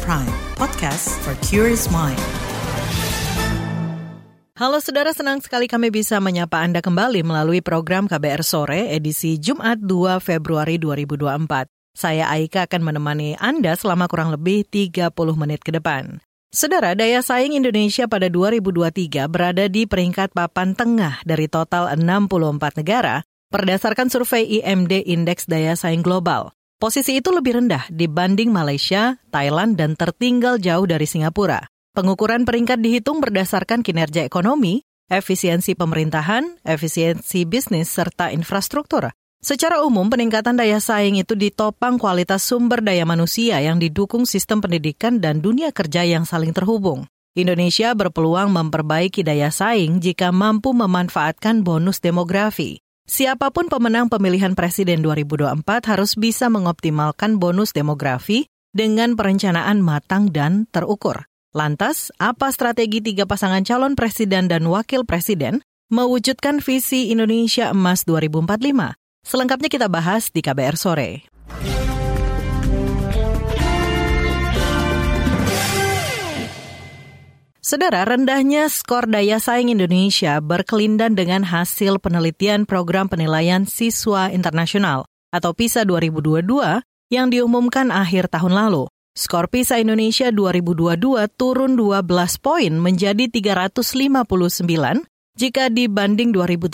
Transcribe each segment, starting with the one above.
Prime, podcast for curious mind. Halo saudara, senang sekali kami bisa menyapa Anda kembali melalui program KBR Sore edisi Jumat 2 Februari 2024. Saya Aika akan menemani Anda selama kurang lebih 30 menit ke depan. Saudara, daya saing Indonesia pada 2023 berada di peringkat papan tengah dari total 64 negara berdasarkan survei IMD Indeks Daya Saing Global. Posisi itu lebih rendah dibanding Malaysia, Thailand, dan tertinggal jauh dari Singapura. Pengukuran peringkat dihitung berdasarkan kinerja ekonomi, efisiensi pemerintahan, efisiensi bisnis, serta infrastruktur. Secara umum, peningkatan daya saing itu ditopang kualitas sumber daya manusia yang didukung sistem pendidikan dan dunia kerja yang saling terhubung. Indonesia berpeluang memperbaiki daya saing jika mampu memanfaatkan bonus demografi. Siapa pun pemenang pemilihan presiden 2024 harus bisa mengoptimalkan bonus demografi dengan perencanaan matang dan terukur. Lantas, apa strategi tiga pasangan calon presiden dan wakil presiden mewujudkan visi Indonesia Emas 2045? Selengkapnya kita bahas di KBR sore. Saudara, rendahnya skor daya saing Indonesia berkelindan dengan hasil penelitian program penilaian siswa internasional atau PISA 2022 yang diumumkan akhir tahun lalu. Skor PISA Indonesia 2022 turun 12 poin menjadi 359 jika dibanding 2018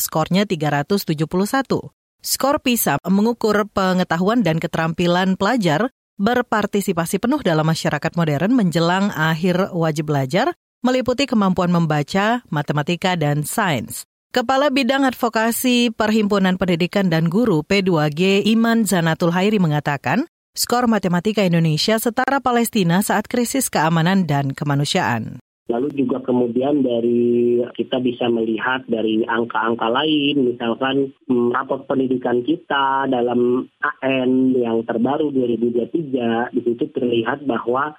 skornya 371. Skor PISA mengukur pengetahuan dan keterampilan pelajar berpartisipasi penuh dalam masyarakat modern menjelang akhir wajib belajar, meliputi kemampuan membaca, matematika, dan sains. Kepala Bidang Advokasi Perhimpunan Pendidikan dan Guru P2G Iman Zanatul Hairi mengatakan, skor matematika Indonesia setara Palestina saat krisis keamanan dan kemanusiaan. Lalu juga kemudian dari kita bisa melihat dari angka-angka lain, misalkan hmm, raport pendidikan kita dalam AN yang terbaru 2023, di situ terlihat bahwa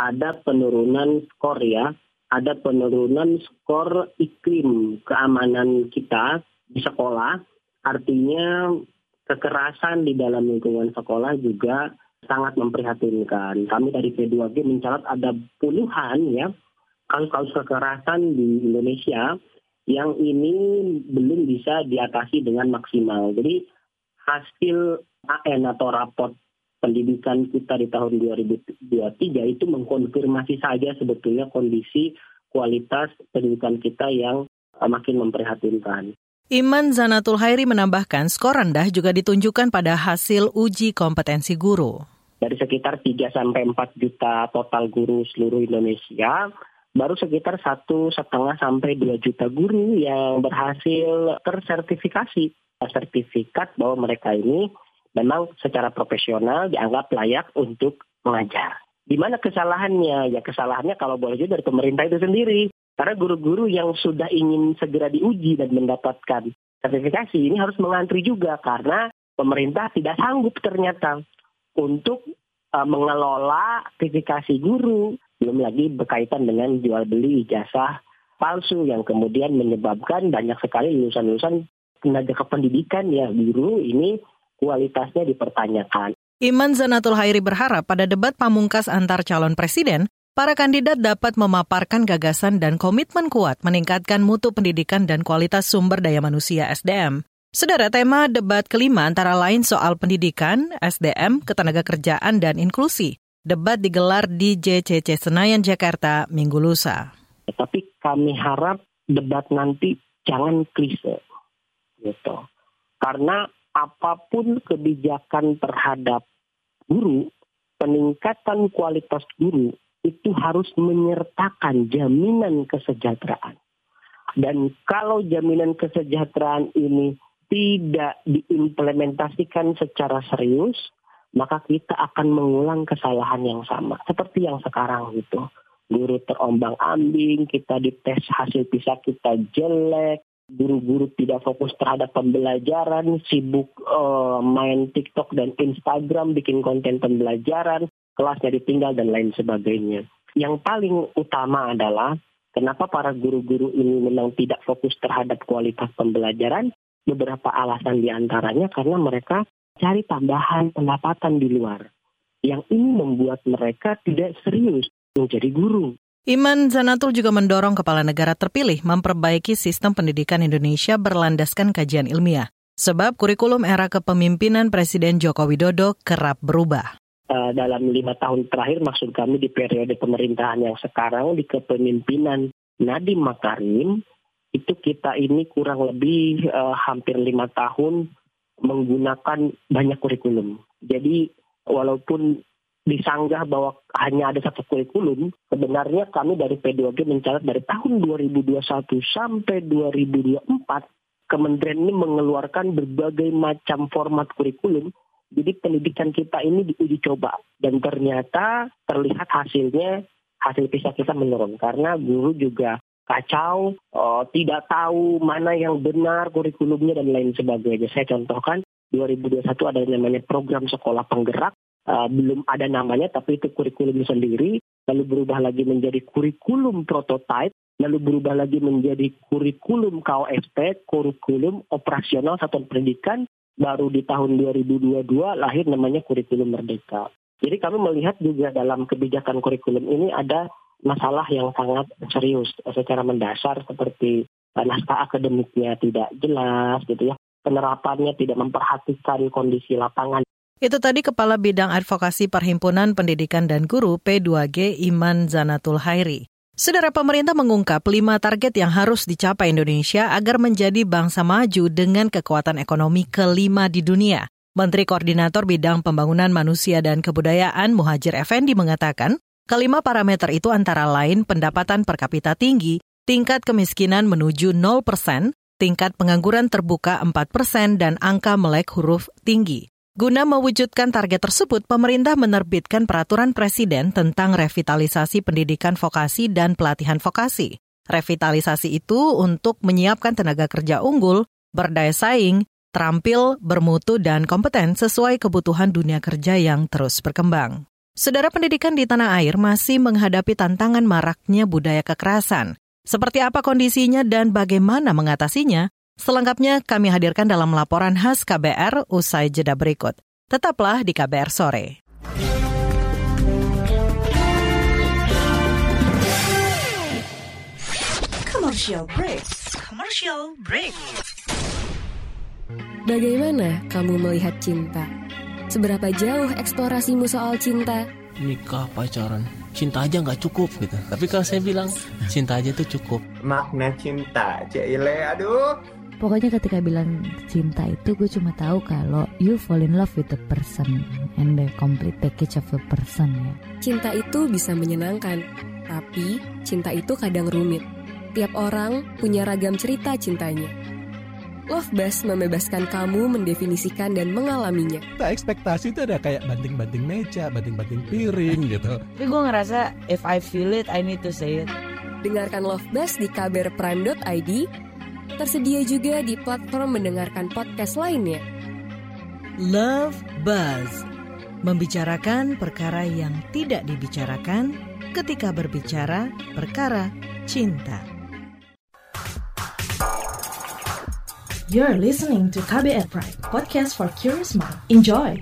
ada penurunan skor ya, ada penurunan skor iklim keamanan kita di sekolah. Artinya kekerasan di dalam lingkungan sekolah juga sangat memprihatinkan. Kami dari P2G mencatat ada puluhan ya kasus-kasus kekerasan di Indonesia yang ini belum bisa diatasi dengan maksimal. Jadi hasil AN atau raport pendidikan kita di tahun 2023 itu mengkonfirmasi saja sebetulnya kondisi kualitas pendidikan kita yang makin memprihatinkan. Iman Zanatul Hairi menambahkan skor rendah juga ditunjukkan pada hasil uji kompetensi guru. Dari sekitar 3 sampai 4 juta total guru seluruh Indonesia, baru sekitar satu setengah sampai dua juta guru yang berhasil tersertifikasi sertifikat bahwa mereka ini memang secara profesional dianggap layak untuk mengajar. Di mana kesalahannya? Ya kesalahannya kalau boleh juga dari pemerintah itu sendiri. Karena guru-guru yang sudah ingin segera diuji dan mendapatkan sertifikasi ini harus mengantri juga karena pemerintah tidak sanggup ternyata untuk uh, mengelola sertifikasi guru belum lagi berkaitan dengan jual beli ijazah palsu yang kemudian menyebabkan banyak sekali lulusan-lulusan tenaga kependidikan ya guru ini kualitasnya dipertanyakan. Iman Zanatul Hairi berharap pada debat pamungkas antar calon presiden, para kandidat dapat memaparkan gagasan dan komitmen kuat meningkatkan mutu pendidikan dan kualitas sumber daya manusia SDM. Saudara, tema debat kelima antara lain soal pendidikan, SDM, ketenaga kerjaan, dan inklusi. Debat digelar di JCC Senayan, Jakarta, minggu lusa. Tapi kami harap debat nanti jangan klise. Gitu. Karena apa pun kebijakan terhadap guru, peningkatan kualitas guru itu harus menyertakan jaminan kesejahteraan. Dan kalau jaminan kesejahteraan ini tidak diimplementasikan secara serius, maka kita akan mengulang kesalahan yang sama. Seperti yang sekarang gitu. Guru terombang ambing, kita dites hasil PISA kita jelek, guru-guru tidak fokus terhadap pembelajaran, sibuk uh, main TikTok dan Instagram, bikin konten pembelajaran, kelasnya ditinggal dan lain sebagainya. Yang paling utama adalah kenapa para guru-guru ini memang tidak fokus terhadap kualitas pembelajaran, beberapa alasan di antaranya karena mereka cari tambahan pendapatan di luar. yang ini membuat mereka tidak serius menjadi guru. Iman Zanatul juga mendorong kepala negara terpilih memperbaiki sistem pendidikan Indonesia berlandaskan kajian ilmiah. Sebab kurikulum era kepemimpinan Presiden Joko Widodo kerap berubah. Uh, dalam lima tahun terakhir, maksud kami di periode pemerintahan yang sekarang, di kepemimpinan Nadiem Makarim, itu kita ini kurang lebih uh, hampir lima tahun menggunakan banyak kurikulum. Jadi walaupun disanggah bahwa hanya ada satu kurikulum, sebenarnya kami dari P2G mencatat dari tahun 2021 sampai 2024, Kementerian ini mengeluarkan berbagai macam format kurikulum. Jadi pendidikan kita ini diuji coba dan ternyata terlihat hasilnya hasil PISA kita menurun karena guru juga kacau, uh, tidak tahu mana yang benar kurikulumnya dan lain sebagainya. Saya contohkan 2021 ada namanya program sekolah penggerak. Uh, belum ada namanya tapi itu kurikulum sendiri. Lalu berubah lagi menjadi kurikulum prototype lalu berubah lagi menjadi kurikulum KOSP kurikulum operasional satuan pendidikan. Baru di tahun 2022 lahir namanya kurikulum merdeka. Jadi kami melihat juga dalam kebijakan kurikulum ini ada masalah yang sangat serius secara mendasar seperti naskah akademiknya tidak jelas gitu ya penerapannya tidak memperhatikan kondisi lapangan itu tadi Kepala Bidang Advokasi Perhimpunan Pendidikan dan Guru P2G Iman Zanatul Hairi. Saudara pemerintah mengungkap lima target yang harus dicapai Indonesia agar menjadi bangsa maju dengan kekuatan ekonomi kelima di dunia. Menteri Koordinator Bidang Pembangunan Manusia dan Kebudayaan Muhajir Effendi mengatakan, kelima parameter itu antara lain pendapatan per kapita tinggi, tingkat kemiskinan menuju 0 persen, tingkat pengangguran terbuka 4 persen, dan angka melek huruf tinggi. Guna mewujudkan target tersebut, pemerintah menerbitkan peraturan presiden tentang revitalisasi pendidikan vokasi dan pelatihan vokasi. Revitalisasi itu untuk menyiapkan tenaga kerja unggul, berdaya saing, terampil, bermutu, dan kompeten sesuai kebutuhan dunia kerja yang terus berkembang. Saudara pendidikan di tanah air masih menghadapi tantangan maraknya budaya kekerasan. Seperti apa kondisinya dan bagaimana mengatasinya? Selengkapnya kami hadirkan dalam laporan khas KBR usai jeda berikut. Tetaplah di KBR sore. Commercial break. Commercial break. Bagaimana kamu melihat cinta? Seberapa jauh eksplorasimu soal cinta? Nikah, pacaran, cinta aja nggak cukup gitu. Tapi kalau saya bilang cinta aja tuh cukup. Makna cinta, Cile, aduh pokoknya ketika bilang cinta itu gue cuma tahu kalau you fall in love with the person and the complete package of the person ya. Cinta itu bisa menyenangkan, tapi cinta itu kadang rumit. Tiap orang punya ragam cerita cintanya. Love Bus membebaskan kamu mendefinisikan dan mengalaminya. Tak ekspektasi itu ada kayak banting-banting meja, banting-banting piring gitu. Tapi gue ngerasa if I feel it, I need to say it. Dengarkan Love Bus di kbrprime.id Tersedia juga di platform mendengarkan podcast lainnya. Love Buzz membicarakan perkara yang tidak dibicarakan ketika berbicara perkara cinta. You're listening to KBR Pride, podcast for curious mind. Enjoy!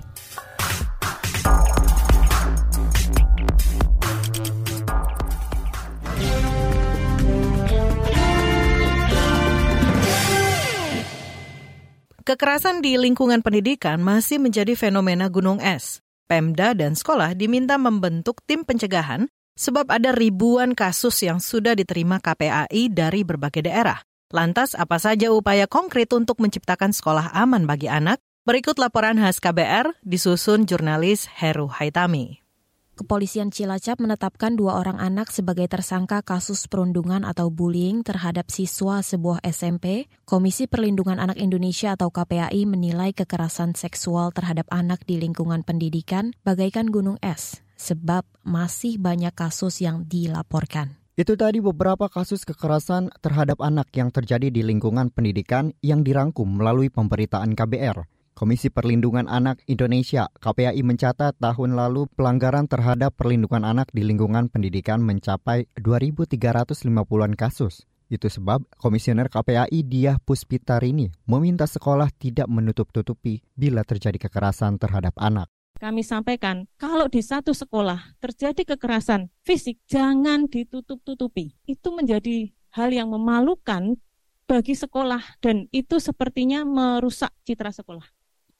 Kekerasan di lingkungan pendidikan masih menjadi fenomena gunung es. Pemda dan sekolah diminta membentuk tim pencegahan sebab ada ribuan kasus yang sudah diterima KPAI dari berbagai daerah. Lantas, apa saja upaya konkret untuk menciptakan sekolah aman bagi anak? Berikut laporan khas KBR disusun jurnalis Heru Haitami. Kepolisian Cilacap menetapkan dua orang anak sebagai tersangka kasus perundungan atau bullying terhadap siswa sebuah SMP. Komisi Perlindungan Anak Indonesia atau KPAI menilai kekerasan seksual terhadap anak di lingkungan pendidikan bagaikan gunung es, sebab masih banyak kasus yang dilaporkan. Itu tadi beberapa kasus kekerasan terhadap anak yang terjadi di lingkungan pendidikan yang dirangkum melalui pemberitaan KBR. Komisi Perlindungan Anak Indonesia KPAI mencatat tahun lalu pelanggaran terhadap perlindungan anak di lingkungan pendidikan mencapai 2.350-an kasus. Itu sebab Komisioner KPAI Diah Puspitarini meminta sekolah tidak menutup-tutupi bila terjadi kekerasan terhadap anak. Kami sampaikan, kalau di satu sekolah terjadi kekerasan fisik, jangan ditutup-tutupi. Itu menjadi hal yang memalukan bagi sekolah dan itu sepertinya merusak citra sekolah.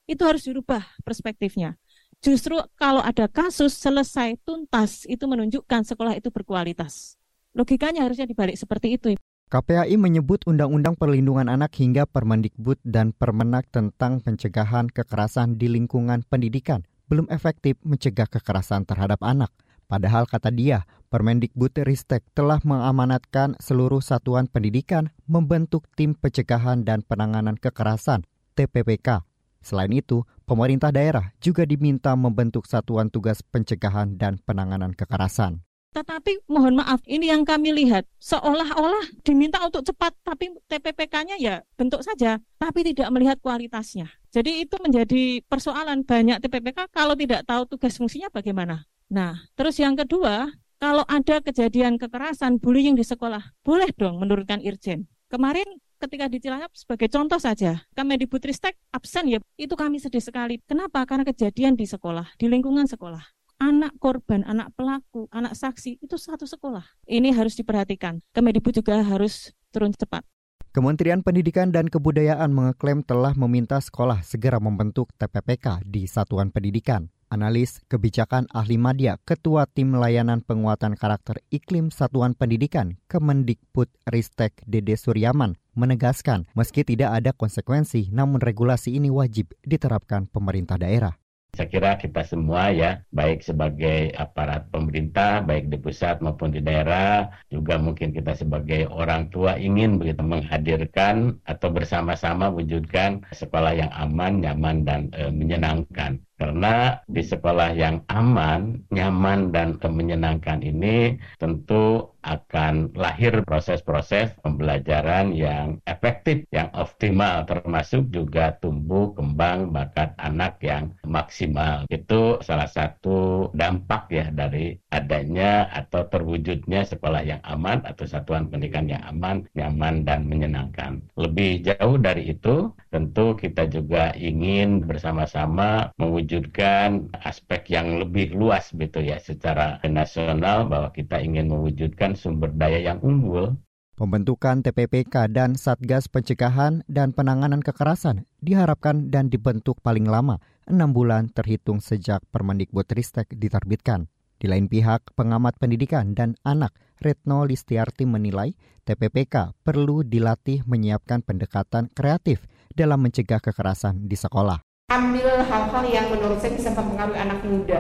Itu harus dirubah perspektifnya. Justru kalau ada kasus selesai tuntas itu menunjukkan sekolah itu berkualitas. Logikanya harusnya dibalik seperti itu. KPAI menyebut Undang-Undang Perlindungan Anak hingga Permendikbud dan Permenak tentang pencegahan kekerasan di lingkungan pendidikan belum efektif mencegah kekerasan terhadap anak. Padahal kata dia, Permendikbud Ristek telah mengamanatkan seluruh satuan pendidikan membentuk tim pencegahan dan penanganan kekerasan TPPK. Selain itu, pemerintah daerah juga diminta membentuk satuan tugas pencegahan dan penanganan kekerasan. Tetapi mohon maaf, ini yang kami lihat seolah-olah diminta untuk cepat, tapi TPPK-nya ya bentuk saja, tapi tidak melihat kualitasnya. Jadi itu menjadi persoalan banyak TPPK kalau tidak tahu tugas fungsinya bagaimana. Nah, terus yang kedua, kalau ada kejadian kekerasan, bullying di sekolah, boleh dong menurunkan irjen. Kemarin ketika di sebagai contoh saja, Kemendikbudristek absen ya, itu kami sedih sekali. Kenapa? Karena kejadian di sekolah, di lingkungan sekolah anak korban, anak pelaku, anak saksi itu satu sekolah. Ini harus diperhatikan. Kemendikbud juga harus turun cepat. Kementerian Pendidikan dan Kebudayaan mengeklaim telah meminta sekolah segera membentuk TPPK di satuan pendidikan. Analis kebijakan ahli media, Ketua Tim Layanan Penguatan Karakter Iklim Satuan Pendidikan Kemendikbud Ristek Dede Suryaman menegaskan meski tidak ada konsekuensi namun regulasi ini wajib diterapkan pemerintah daerah. Saya kira kita semua ya, baik sebagai aparat pemerintah, baik di pusat maupun di daerah, juga mungkin kita sebagai orang tua ingin begitu menghadirkan atau bersama-sama wujudkan sekolah yang aman, nyaman, dan e, menyenangkan. Karena di sekolah yang aman, nyaman, dan menyenangkan ini tentu akan lahir proses-proses pembelajaran yang efektif, yang optimal, termasuk juga tumbuh kembang bakat anak yang maksimal. Itu salah satu dampak ya dari adanya atau terwujudnya sekolah yang aman atau satuan pendidikan yang aman, nyaman, dan menyenangkan. Lebih jauh dari itu, tentu kita juga ingin bersama-sama mewujudkan mewujudkan aspek yang lebih luas gitu ya secara nasional bahwa kita ingin mewujudkan sumber daya yang unggul. Pembentukan TPPK dan Satgas Pencegahan dan Penanganan Kekerasan diharapkan dan dibentuk paling lama enam bulan terhitung sejak Permendikbud Ristek diterbitkan. Di lain pihak, pengamat pendidikan dan anak Retno Listiarti menilai TPPK perlu dilatih menyiapkan pendekatan kreatif dalam mencegah kekerasan di sekolah ambil hal-hal yang menurut saya bisa mempengaruhi anak muda.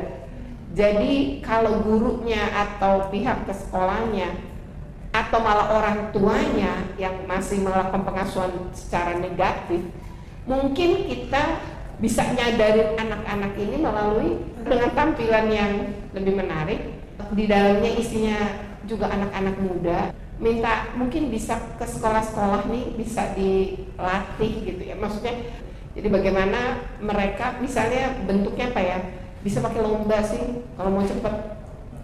Jadi kalau gurunya atau pihak ke sekolahnya atau malah orang tuanya yang masih melakukan pengasuhan secara negatif, mungkin kita bisa nyadarin anak-anak ini melalui dengan tampilan yang lebih menarik. Di dalamnya isinya juga anak-anak muda. Minta mungkin bisa ke sekolah-sekolah nih bisa dilatih gitu ya. Maksudnya jadi bagaimana mereka misalnya bentuknya apa ya? Bisa pakai lomba sih kalau mau cepat.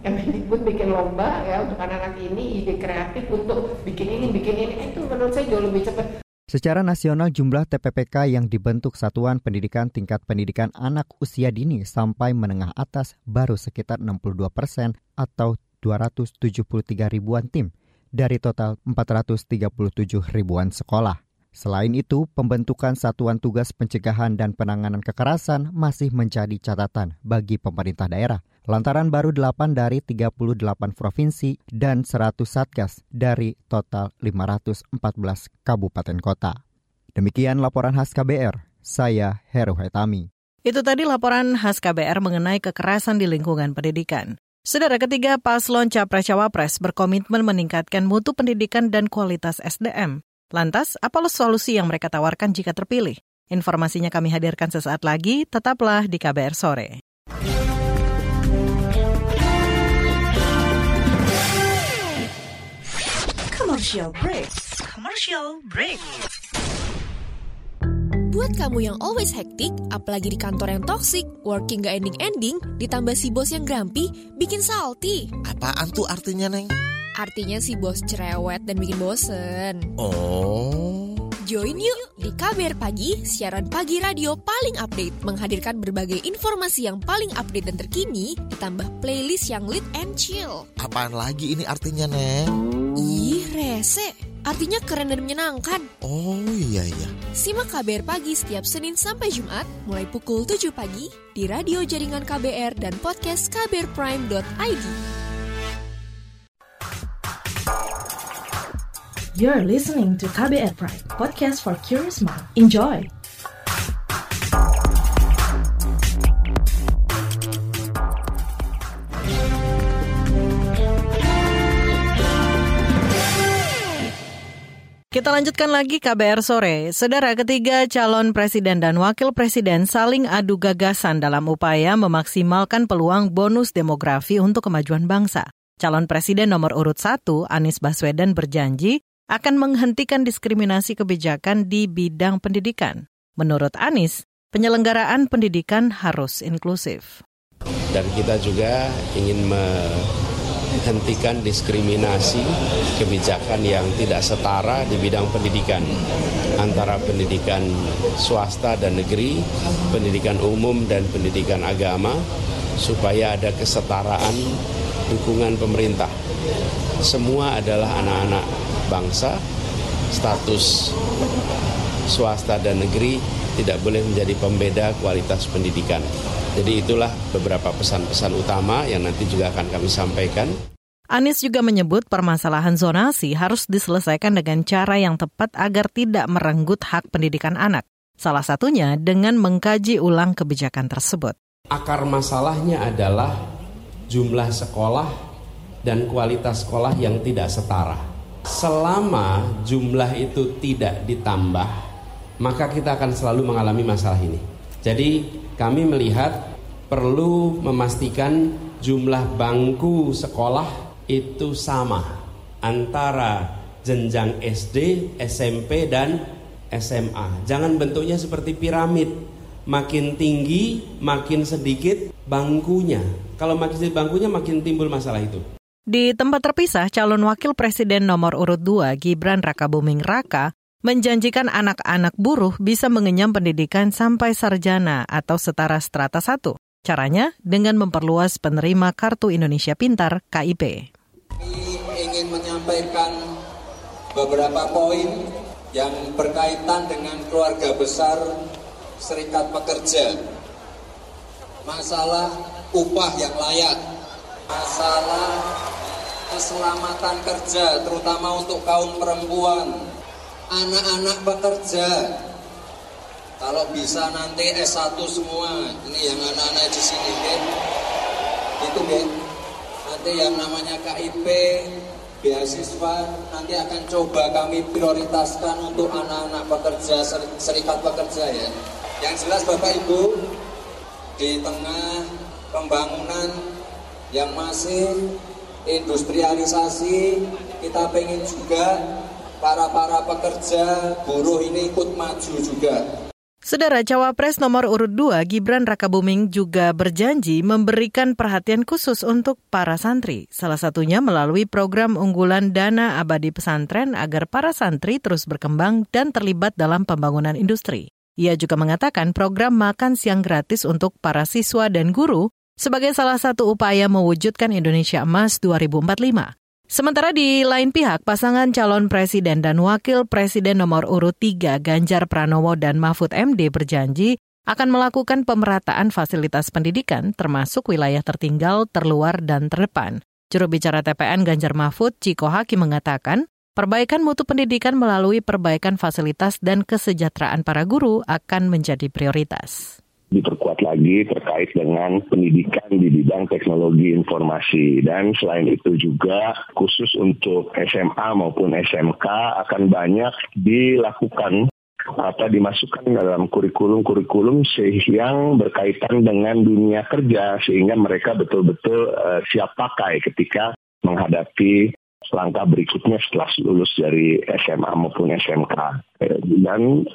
Kemendikbud bikin lomba ya untuk anak-anak ini ide kreatif untuk bikin ini bikin ini eh, itu menurut saya jauh lebih cepat. Secara nasional jumlah TPPK yang dibentuk Satuan Pendidikan Tingkat Pendidikan Anak Usia Dini sampai menengah atas baru sekitar 62 persen atau 273 ribuan tim dari total 437 ribuan sekolah. Selain itu, pembentukan Satuan Tugas Pencegahan dan Penanganan Kekerasan masih menjadi catatan bagi pemerintah daerah. Lantaran baru 8 dari 38 provinsi dan 100 satgas dari total 514 kabupaten kota. Demikian laporan khas KBR, saya Heru Hetami. Itu tadi laporan khas KBR mengenai kekerasan di lingkungan pendidikan. Saudara ketiga paslon Capres-Cawapres berkomitmen meningkatkan mutu pendidikan dan kualitas SDM. Lantas, apa solusi yang mereka tawarkan jika terpilih? Informasinya kami hadirkan sesaat lagi, tetaplah di KBR Sore. Commercial break. Commercial break. Buat kamu yang always hektik, apalagi di kantor yang toxic, working gak ending-ending, ditambah si bos yang grumpy, bikin salty. Apaan tuh artinya, Neng? Artinya si bos cerewet dan bikin bosen. Oh. Join yuk di KBR Pagi, siaran pagi radio paling update, menghadirkan berbagai informasi yang paling update dan terkini, ditambah playlist yang lit and chill. Apaan lagi ini artinya, Neng? Ih, rese. Artinya keren dan menyenangkan. Oh iya iya. Simak KBR Pagi setiap Senin sampai Jumat, mulai pukul 7 pagi, di radio jaringan KBR dan podcast kbrprime.id. You're listening to KBR Pride, podcast for curious mind. Enjoy! Kita lanjutkan lagi KBR sore. Saudara ketiga calon presiden dan wakil presiden saling adu gagasan dalam upaya memaksimalkan peluang bonus demografi untuk kemajuan bangsa. Calon presiden nomor urut satu, Anies Baswedan berjanji akan menghentikan diskriminasi kebijakan di bidang pendidikan. Menurut Anies, penyelenggaraan pendidikan harus inklusif. Dan kita juga ingin menghentikan diskriminasi kebijakan yang tidak setara di bidang pendidikan antara pendidikan swasta dan negeri, pendidikan umum dan pendidikan agama supaya ada kesetaraan dukungan pemerintah. Semua adalah anak-anak bangsa, status swasta dan negeri tidak boleh menjadi pembeda kualitas pendidikan. Jadi itulah beberapa pesan-pesan utama yang nanti juga akan kami sampaikan. Anies juga menyebut permasalahan zonasi harus diselesaikan dengan cara yang tepat agar tidak merenggut hak pendidikan anak. Salah satunya dengan mengkaji ulang kebijakan tersebut. Akar masalahnya adalah jumlah sekolah dan kualitas sekolah yang tidak setara. Selama jumlah itu tidak ditambah, maka kita akan selalu mengalami masalah ini. Jadi, kami melihat perlu memastikan jumlah bangku sekolah itu sama antara jenjang SD, SMP, dan SMA. Jangan bentuknya seperti piramid. Makin tinggi, makin sedikit bangkunya. Kalau makin sedikit bangkunya, makin timbul masalah itu. Di tempat terpisah, calon wakil presiden nomor urut 2 Gibran Rakabuming Raka menjanjikan anak-anak buruh bisa mengenyam pendidikan sampai sarjana atau setara strata 1. Caranya dengan memperluas penerima Kartu Indonesia Pintar KIP. ingin menyampaikan beberapa poin yang berkaitan dengan keluarga besar Serikat Pekerja. Masalah upah yang layak, masalah keselamatan kerja terutama untuk kaum perempuan, anak-anak pekerja. Kalau bisa nanti S1 semua, ini yang anak-anak di sini, kan? Itu, kan? Nanti yang namanya KIP, beasiswa, nanti akan coba kami prioritaskan untuk anak-anak pekerja, serikat pekerja ya. Yang jelas Bapak Ibu, di tengah pembangunan yang masih industrialisasi, kita pengen juga para-para pekerja, buruh ini ikut maju juga. Saudara Cawapres nomor urut 2 Gibran Rakabuming juga berjanji memberikan perhatian khusus untuk para santri. Salah satunya melalui program unggulan dana abadi pesantren agar para santri terus berkembang dan terlibat dalam pembangunan industri. Ia juga mengatakan program makan siang gratis untuk para siswa dan guru sebagai salah satu upaya mewujudkan Indonesia Emas 2045. Sementara di lain pihak, pasangan calon presiden dan wakil presiden nomor urut 3 Ganjar Pranowo dan Mahfud MD berjanji akan melakukan pemerataan fasilitas pendidikan termasuk wilayah tertinggal, terluar, dan terdepan. Juru bicara TPN Ganjar Mahfud, Ciko Haki mengatakan, perbaikan mutu pendidikan melalui perbaikan fasilitas dan kesejahteraan para guru akan menjadi prioritas diperkuat lagi terkait dengan pendidikan di bidang teknologi informasi dan selain itu juga khusus untuk SMA maupun SMK akan banyak dilakukan atau dimasukkan dalam kurikulum-kurikulum yang berkaitan dengan dunia kerja sehingga mereka betul-betul uh, siap pakai ketika menghadapi langkah berikutnya setelah lulus dari SMA maupun SMK. Dan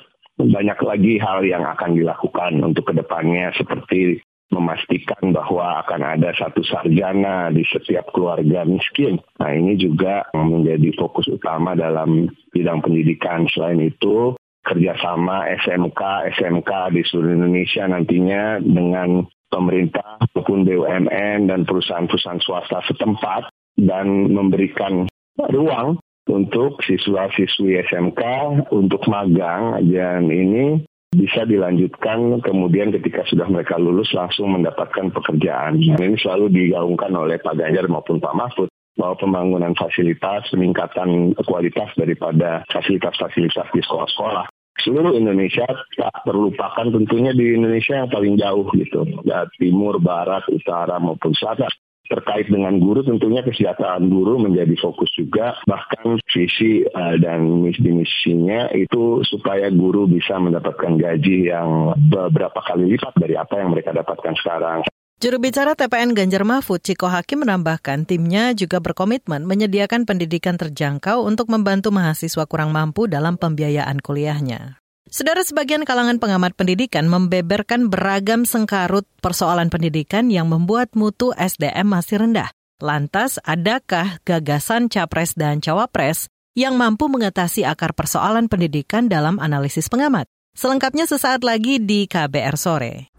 banyak lagi hal yang akan dilakukan untuk ke depannya seperti memastikan bahwa akan ada satu sarjana di setiap keluarga miskin. Nah ini juga menjadi fokus utama dalam bidang pendidikan. Selain itu kerjasama SMK SMK di seluruh Indonesia nantinya dengan pemerintah maupun BUMN dan perusahaan-perusahaan swasta setempat dan memberikan ruang untuk siswa-siswi SMK untuk magang dan ini bisa dilanjutkan kemudian ketika sudah mereka lulus langsung mendapatkan pekerjaan. Dan ini selalu digaungkan oleh Pak Ganjar maupun Pak Mahfud bahwa pembangunan fasilitas, peningkatan kualitas daripada fasilitas-fasilitas di sekolah-sekolah seluruh Indonesia tak terlupakan tentunya di Indonesia yang paling jauh gitu, ya, timur, barat, utara maupun selatan. Terkait dengan guru tentunya kesejahteraan guru menjadi fokus juga bahkan visi uh, dan misi misinya itu supaya guru bisa mendapatkan gaji yang beberapa kali lipat dari apa yang mereka dapatkan sekarang. Juru bicara TPN Ganjar Mahfud, Ciko Hakim menambahkan timnya juga berkomitmen menyediakan pendidikan terjangkau untuk membantu mahasiswa kurang mampu dalam pembiayaan kuliahnya. Saudara sebagian kalangan pengamat pendidikan membeberkan beragam sengkarut persoalan pendidikan yang membuat mutu SDM masih rendah. Lantas, adakah gagasan capres dan cawapres yang mampu mengatasi akar persoalan pendidikan dalam analisis pengamat? Selengkapnya sesaat lagi di KBR Sore.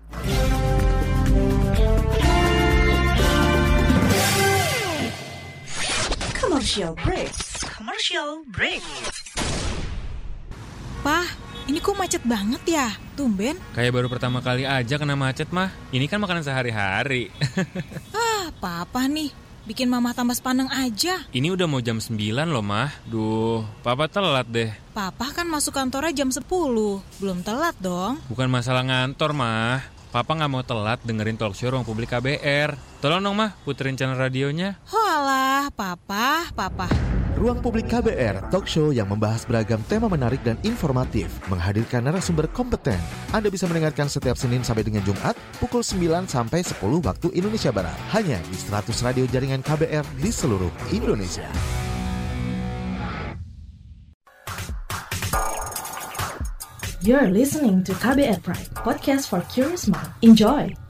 Commercial break. Commercial break. Pah, ini kok macet banget ya? Tumben. Kayak baru pertama kali aja kena macet mah. Ini kan makanan sehari-hari. ah, papa nih. Bikin mama tambah sepaneng aja. Ini udah mau jam 9 loh, mah. Duh, papa telat deh. Papa kan masuk kantornya jam 10. Belum telat dong. Bukan masalah ngantor, mah. Papa nggak mau telat dengerin talk show ruang publik KBR. Tolong dong mah puterin channel radionya. Hoalah, papa, papa. Ruang Publik KBR, talk show yang membahas beragam tema menarik dan informatif, menghadirkan narasumber kompeten. Anda bisa mendengarkan setiap Senin sampai dengan Jumat, pukul 9 sampai 10 waktu Indonesia Barat. Hanya di 100 radio jaringan KBR di seluruh Indonesia. You're listening to KBR Pride, podcast for curious mind. Enjoy!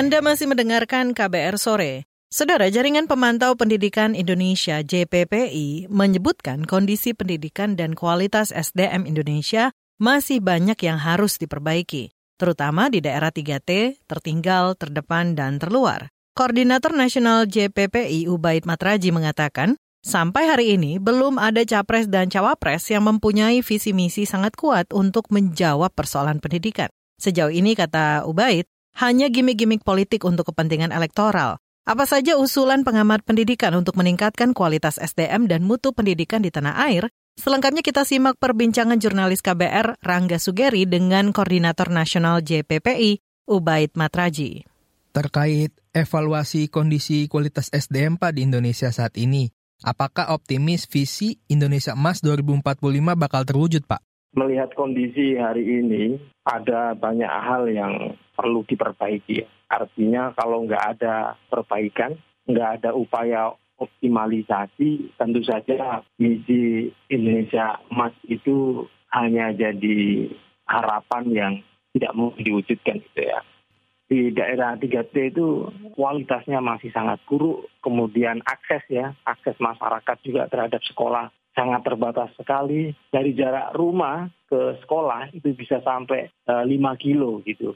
Anda masih mendengarkan KBR Sore. Saudara Jaringan Pemantau Pendidikan Indonesia JPPI menyebutkan kondisi pendidikan dan kualitas SDM Indonesia masih banyak yang harus diperbaiki, terutama di daerah 3T, tertinggal, terdepan, dan terluar. Koordinator Nasional JPPI Ubaid Matraji mengatakan, sampai hari ini belum ada capres dan cawapres yang mempunyai visi misi sangat kuat untuk menjawab persoalan pendidikan. Sejauh ini, kata Ubaid, hanya gimmick-gimmick politik untuk kepentingan elektoral. Apa saja usulan pengamat pendidikan untuk meningkatkan kualitas SDM dan mutu pendidikan di tanah air? Selengkapnya kita simak perbincangan jurnalis KBR Rangga Sugeri dengan Koordinator Nasional JPPI, Ubaid Matraji. Terkait evaluasi kondisi kualitas SDM Pak di Indonesia saat ini, apakah optimis visi Indonesia Emas 2045 bakal terwujud Pak? Melihat kondisi hari ini, ada banyak hal yang perlu diperbaiki. Artinya kalau nggak ada perbaikan, nggak ada upaya optimalisasi, tentu saja misi Indonesia Emas itu hanya jadi harapan yang tidak mungkin diwujudkan gitu ya. Di daerah 3T itu kualitasnya masih sangat buruk, kemudian akses ya, akses masyarakat juga terhadap sekolah sangat terbatas sekali. Dari jarak rumah ke sekolah itu bisa sampai eh, 5 kilo gitu.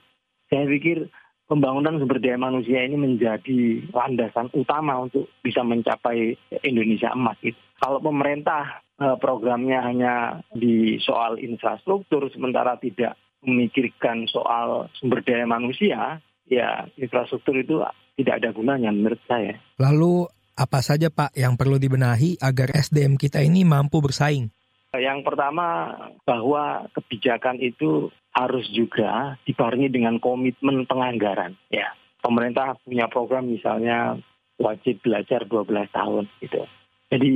Saya pikir pembangunan sumber daya manusia ini menjadi landasan utama untuk bisa mencapai Indonesia emas. Gitu. Kalau pemerintah uh, programnya hanya di soal infrastruktur sementara tidak memikirkan soal sumber daya manusia, ya infrastruktur itu tidak ada gunanya menurut saya. Lalu apa saja Pak yang perlu dibenahi agar SDM kita ini mampu bersaing? Yang pertama bahwa kebijakan itu harus juga dibarengi dengan komitmen penganggaran. Ya, pemerintah punya program misalnya wajib belajar 12 tahun gitu. Jadi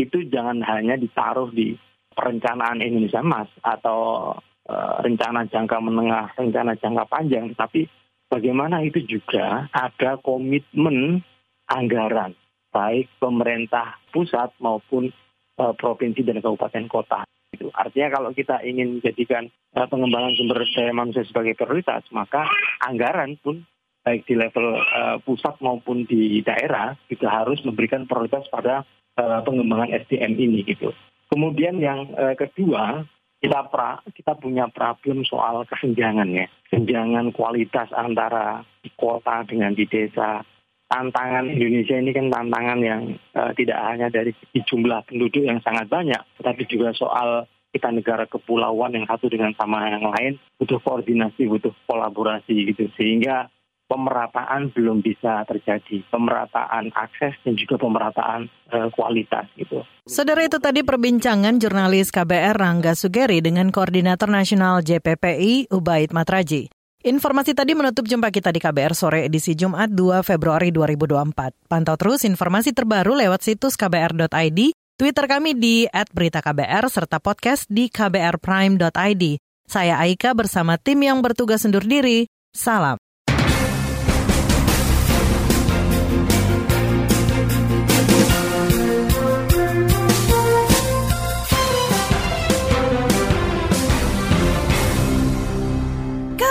itu jangan hanya ditaruh di perencanaan Indonesia Emas atau uh, rencana jangka menengah, rencana jangka panjang, tapi bagaimana itu juga ada komitmen anggaran baik pemerintah pusat maupun uh, provinsi dan kabupaten kota. Itu artinya kalau kita ingin menjadikan uh, pengembangan sumber daya manusia sebagai prioritas, maka anggaran pun baik di level uh, pusat maupun di daerah juga harus memberikan prioritas pada uh, pengembangan SDM ini gitu. Kemudian yang uh, kedua, kita pra, kita punya problem soal kesenjangan ya, kesenjangan kualitas antara di kota dengan di desa, tantangan Indonesia ini kan tantangan yang uh, tidak hanya dari jumlah penduduk yang sangat banyak, tetapi juga soal kita negara kepulauan yang satu dengan sama yang lain butuh koordinasi, butuh kolaborasi gitu. Sehingga pemerataan belum bisa terjadi, pemerataan akses dan juga pemerataan uh, kualitas gitu. Saudara itu tadi perbincangan jurnalis KBR Rangga Sugeri dengan Koordinator Nasional JPPI Ubaid Matraji. Informasi tadi menutup jumpa kita di KBR sore edisi Jumat 2 Februari 2024. Pantau terus informasi terbaru lewat situs kbr.id, Twitter kami di @beritaKBR serta podcast di kbrprime.id. Saya Aika bersama tim yang bertugas undur diri. Salam.